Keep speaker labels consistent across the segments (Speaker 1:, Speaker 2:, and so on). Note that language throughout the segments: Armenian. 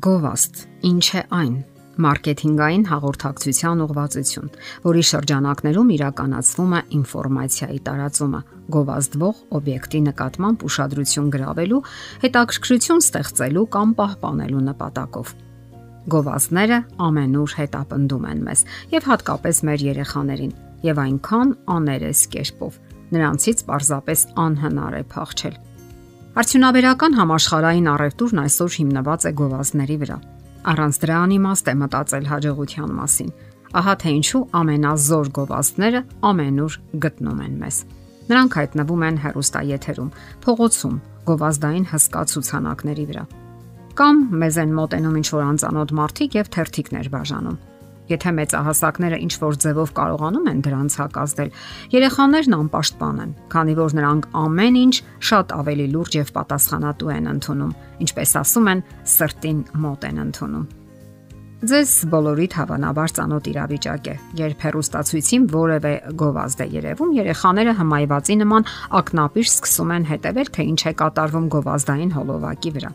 Speaker 1: Գովաստ։ Ինչ է այն։ Մարքեթինգային հաղորդակցության ուղղվածություն, որի շրջանակներում իրականացվում է ինֆորմացիայի տարածումը, գովազդվող օբյեկտի նկատմամբ ուշադրություն գրավելու, հետաքրքրություն ստեղծելու կամ պահպանելու նպատակով։ Գովազդները ամենուր հետապնդում են մեզ եւ հատկապես մեր երեխաներին, եւ այնքան աներես կերպով։ Նրանցից պարզապես անհնար է փախչել Արդյունաբերական համաշխարհային առևտուրն այսօր հիմնված է գովազդների վրա։ Առանց դրա անիմաստ է մտածել հաջողության մասին։ Ահա թե ինչու ամենազոր գովազդները ամենուր գտնում են մեզ։ Նրանք հայտնվում են հերոստայեթերում, փողոցում, գովազդային հսկա ցուցանակների վրա։ Կամ մեզ են մոտենում ինչ որ անծանոթ մարդիկ եւ թերթիկներ բաժանում Եթե մեծահասակները ինչ որ ձևով կարողանում են դրանց հակազդել, երեխաներն անպաշտպան են, քանի որ նրանք ամեն ինչ շատ ավելի լուրջ եւ պատասխանատու են ընդունում, ինչպես ասում են, սրտին մոտ են ընդունում։ Ձեզ բոլորիդ հավանաբար ծանոթ իրավիճակ է, երբ հերոստացույցին որևէ գովազդ է երևում, երեխաները հմայվածի նման ակնապիր սկսում են հետևել, թե ինչ է կատարվում գովազդային հոլովակի վրա։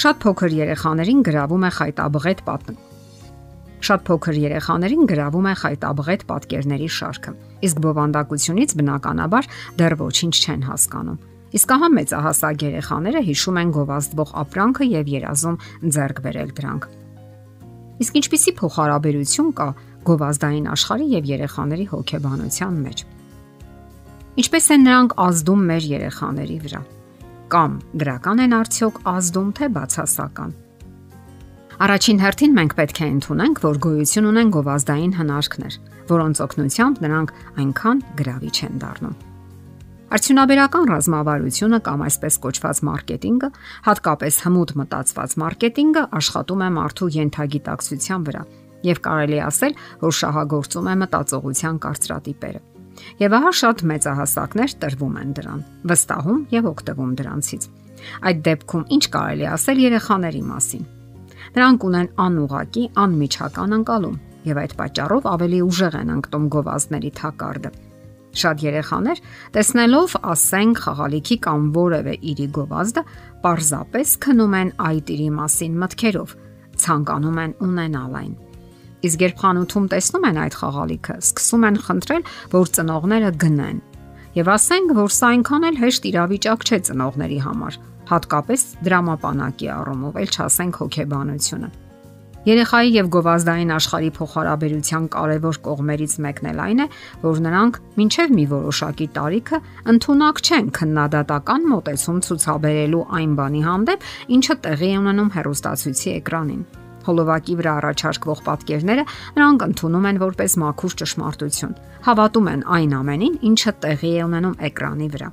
Speaker 1: Շատ փոքր երեխաներին գրավում է խայտաբղետ պատն Շատ փոքր երեխաներին գրավում է խայտաբղետ պատկերների շարքը։ Իսկ բովանդակությունից բնականաբար դեռ ոչինչ չեն հասկանում։ Իսկ ահա մեծահասակ երեխաները հիշում են գովազդվող ապրանքը եւ երազում ձեռք բերել դրանք։ Իսկ ինչպիսի փոխհարաբերություն կա գովազդային աշխարհի եւ երեխաների հոգեբանության մեջ։ Ինչպես են նրանք ազդում մեր երեխաների վրա։ Կամ դրական են արդյոք ազդում թե բացասական։ Առաջին հերթին մենք պետք է ընդունենք, որ գոյություն ունեն գովազդային հնարքներ, որոնց օգնությամբ նրանք այնքան գրավիչ են դառնում։ Արդյունաբերական ռազմավարությունը կամ այսպես կոչված մարքեթինգը, հատկապես հմուտ մտածված մարքեթինգը աշխատում է մարդու յենթագիտակցության վրա եւ կարելի ասել, որ շահագործում է մտածողության կարծրատիպերը։ Եվ ահա շատ մեծահասակներ տրվում են դրան, վստահում եւ օգտվում դրանցից։ Այդ դեպքում ինչ կարելի ասել երեխաների մասին։ Նրանք ունեն անուղակի, անմիջական անկալում եւ այդ պատճառով ավելի ուժեղ են անկտում գովազդների թակարդը։ Շատ երեխաներ, տեսնելով, ասենք, խաղալիքի կամ որևէ իրի գովազդը, պարզապես քնում են այդ իրի մասին մտքերով, ցանկանում են ունենալ այն։ Իսկ երբ խանութում տեսնում են այդ խաղալիքը, սկսում են խնդրել, որ ծնողները գնեն։ Եվ ասենք, որ սա այնքան էլ հեշտ իրավիճակ չէ ծնողների համար, հատկապես դրամապանակի առումով, ել չասենք հոգեբանությունը։ Երեխայի եւ գովազդային աշխարհի փոխհարաբերության կարևոր կողմերից մեկն էլ այն է, որ նրանք մինչև մի որոշակի տարիքը ընդունակ չեն քննադատական մոտեցում ցուցաբերելու այն բանի հանդեպ, ինչը տեղի է ունենում հեռուստացույցի էկրանին հոլովակի վրա առաջարկվող պատկերները նրանք ընդունում են որպես մաքուր ճշմարտություն։ Հավատում են այն ամենին, ինչը տեղի է ունենում էկրանի վրա։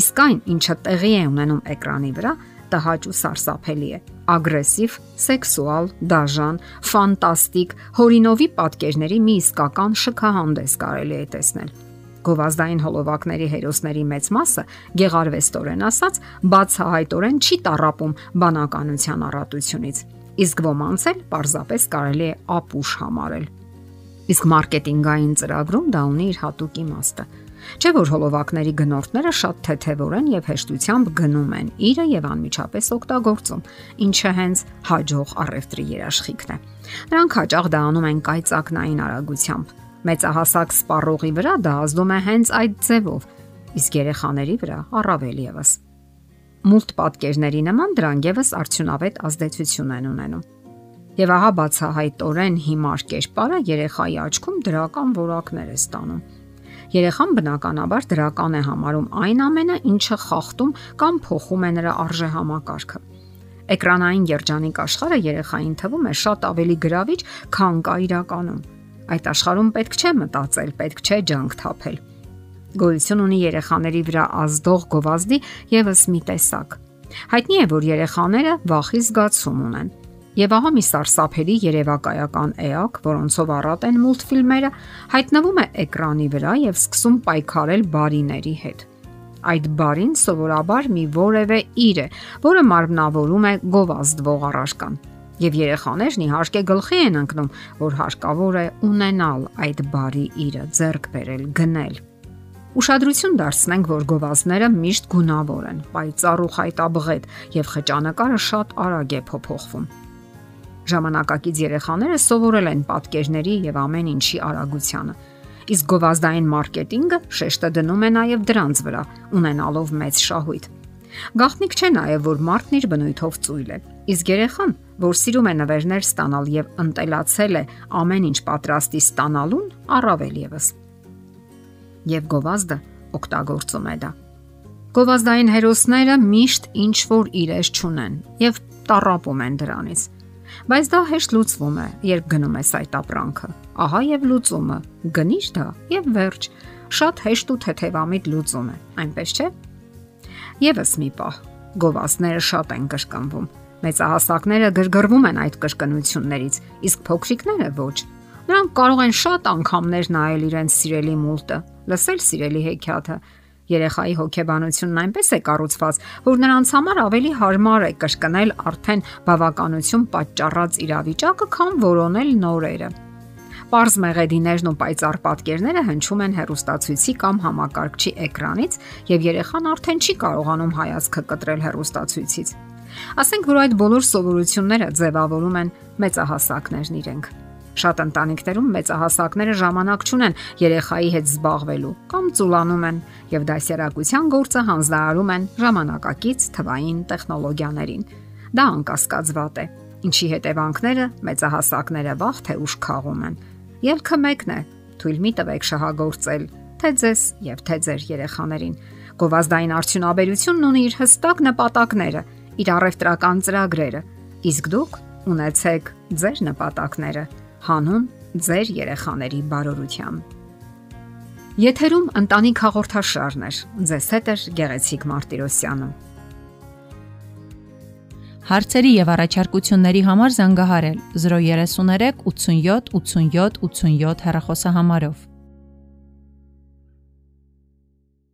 Speaker 1: Իսկ այն, ինչը տեղի է ունենում էկրանի վրա, տհաճ ու սարսափելի է։ Ագրեսիվ, սեքսուալ, դաժան, ֆանտաստիկ, հորինովի պատկերների մի իսկական շքահանդես կարելի է տեսնել գովազդային հոլովակների հերոսների մեծ մասը գեղարվեստորեն ասած բացահայտորեն չի տարապում բանականության առատությունից իսկ ոմանց էլ պարզապես կարելի է ապուշ համարել։ Իսկ մարքեթինգային ծրագրում դա ունի իր հատուկ իմաստը։ Չէ որ հոլովակների գնորդները շատ թեթևորեն եւ հեշտությամբ գնում են իրը եւ անմիջապես օգտագործում, ինչը հենց հաջող առևտրի երաշխիքն է։ Նրանք հաճախ դա անում են կայծակնային արագությամբ։ Մեծահասակ սպառողի վրա դա ազդում է հենց այդ ձևով, իսկ երեխաների վրա առավել եւս մուլտ պատկերների նման դրանք եւս արդյունավետ ազդեցություն են ունենում։ Եվ ահա բացահայտորեն հիմար կերպարը երեխայի աչքում դրական որակներ է ստանում։ Երեխան բնականաբար դրական է համարում այն ամենը, ինչը խախտում կամ փոխում է նրա արժեհամակարգը։ Էկրանային երջանիկ աշխարհը երեխային թվում է շատ ավելի գրավիչ, քան կա իրականում։ Այդ աշխարհում պետք չէ մտածել, պետք չէ ջանք թափել գոյություն ունի երեխաների վրա ազդող գովազդի եւս մի տեսակ։ Հայտնի է, որ երեխաները վախի զգացում ունեն։ Եվ ահա մի սարսափելի երևակայական էակ, որոնցով առատ են մուլտֆիլմերը, հայտնվում է էկրանի վրա եւ սկսում պայքարել բարիների հետ։ Այդ բարին սովորաբար մի որևէ իր է, որը մարմնավորում է գովազդվող առարկան։ Եվ երեխաներն իհարկե գլխի են ընկնում, որ հարկավոր է ունենալ այդ բարի իրը, ձեռք բերել, գնել Ուշադրություն դարձնենք, որ գովազդները միշտ գունավոր են, պայծառ ու խայտաբղետ եւ խճանկարը շատ արագ է փոփոխվում։ Ժամանակակից երեխաները սովորել են պատկերների եւ ամեն ինչի արագությանը։ Իսկ գովազդային մարքեթինգը շեշտը դնում է նաև դրանց վրա, ունենալով մեծ շահույթ։ Գաղտնիք չէ նաև, որ մարդն իր բնույթով ծույլ է։ Իսկ երեխան, որ սիրում է նվերներ ստանալ եւ ընտելացել է ամեն ինչ պատրաստի ստանալուն, առավել եւս։ Եվ գովազդը օգտագործում է դա։ Գովազդային հերոսները միշտ ինչ որ իրես ճունեն եւ տարապում են դրանից։ Բայց դա հեշտ լուծվում է, երբ գնում ես այդ ապրանքը։ Ահա եւ լուծումը։ Գնիշ դա եւ վերջ։ Շատ հեշտ ու թեթևամիտ լուծում է, այնպես չէ։ Եվս մի պահ։ Գովազդները շատ են կշկնվում։ Մեծահասակները գրգռվում են այդ կշկնություններից, իսկ փոքրիկները ոչ։ Նրանք կարող են շատ անգամներ նայել իրենց սիրելի մուլտը, լսել սիրելի հեքիաթը, Երեխայի հոգեբանությունն այնպես է կառուցված, որ նրանց համար ավելի հարմար է կրկնել արդեն բավականություն պատճառած իրավիճակը, քան որոնել նորերը։ Պարզ մեղեդիներն ու պայծառ պատկերները հնչում են հերոստացույցի կամ համակարգչի էկրանից, եւ երեխան արդեն չի կարողանում հայացքը կտրել հերոստացույցից։ Ասենք որ այդ բոլոր սովորությունները ձևավորում են մեծահասակներն իրենք։ Շատ ընտանիքներում մեծահասակները ժամանակ չունեն երեխայի հետ զբաղվելու կամ ծուլանում են եւ դասերակցության գործը հանձնարարում են ժամանակակից թվային տեխնոլոգիաներին։ Դա անկասկած վատ է, ինչի հետևանքները մեծահասակները վաղ թե ուշ խաղում են։ Ելքը մեկն է՝ թույլ մի տվեք շահագործել թե ձեզ եւ թե ձեր երեխաներին։ Գովազդային արդյունաբերությունն ունի իր հստակ նպատակները, իր առևտրական ծրագրերը, իսկ դուք ունեցեք ձեր նպատակները հանուն ձեր երեխաների բարօրության։ Եթերում ընտանիք հաղորդաշարն է։ Ձեզ հետ է Գեղեցիկ Մարտիրոսյանը։
Speaker 2: Հարցերի եւ առաջարկությունների համար զանգահարել 033 87 87 87 հեռախոսահամարով։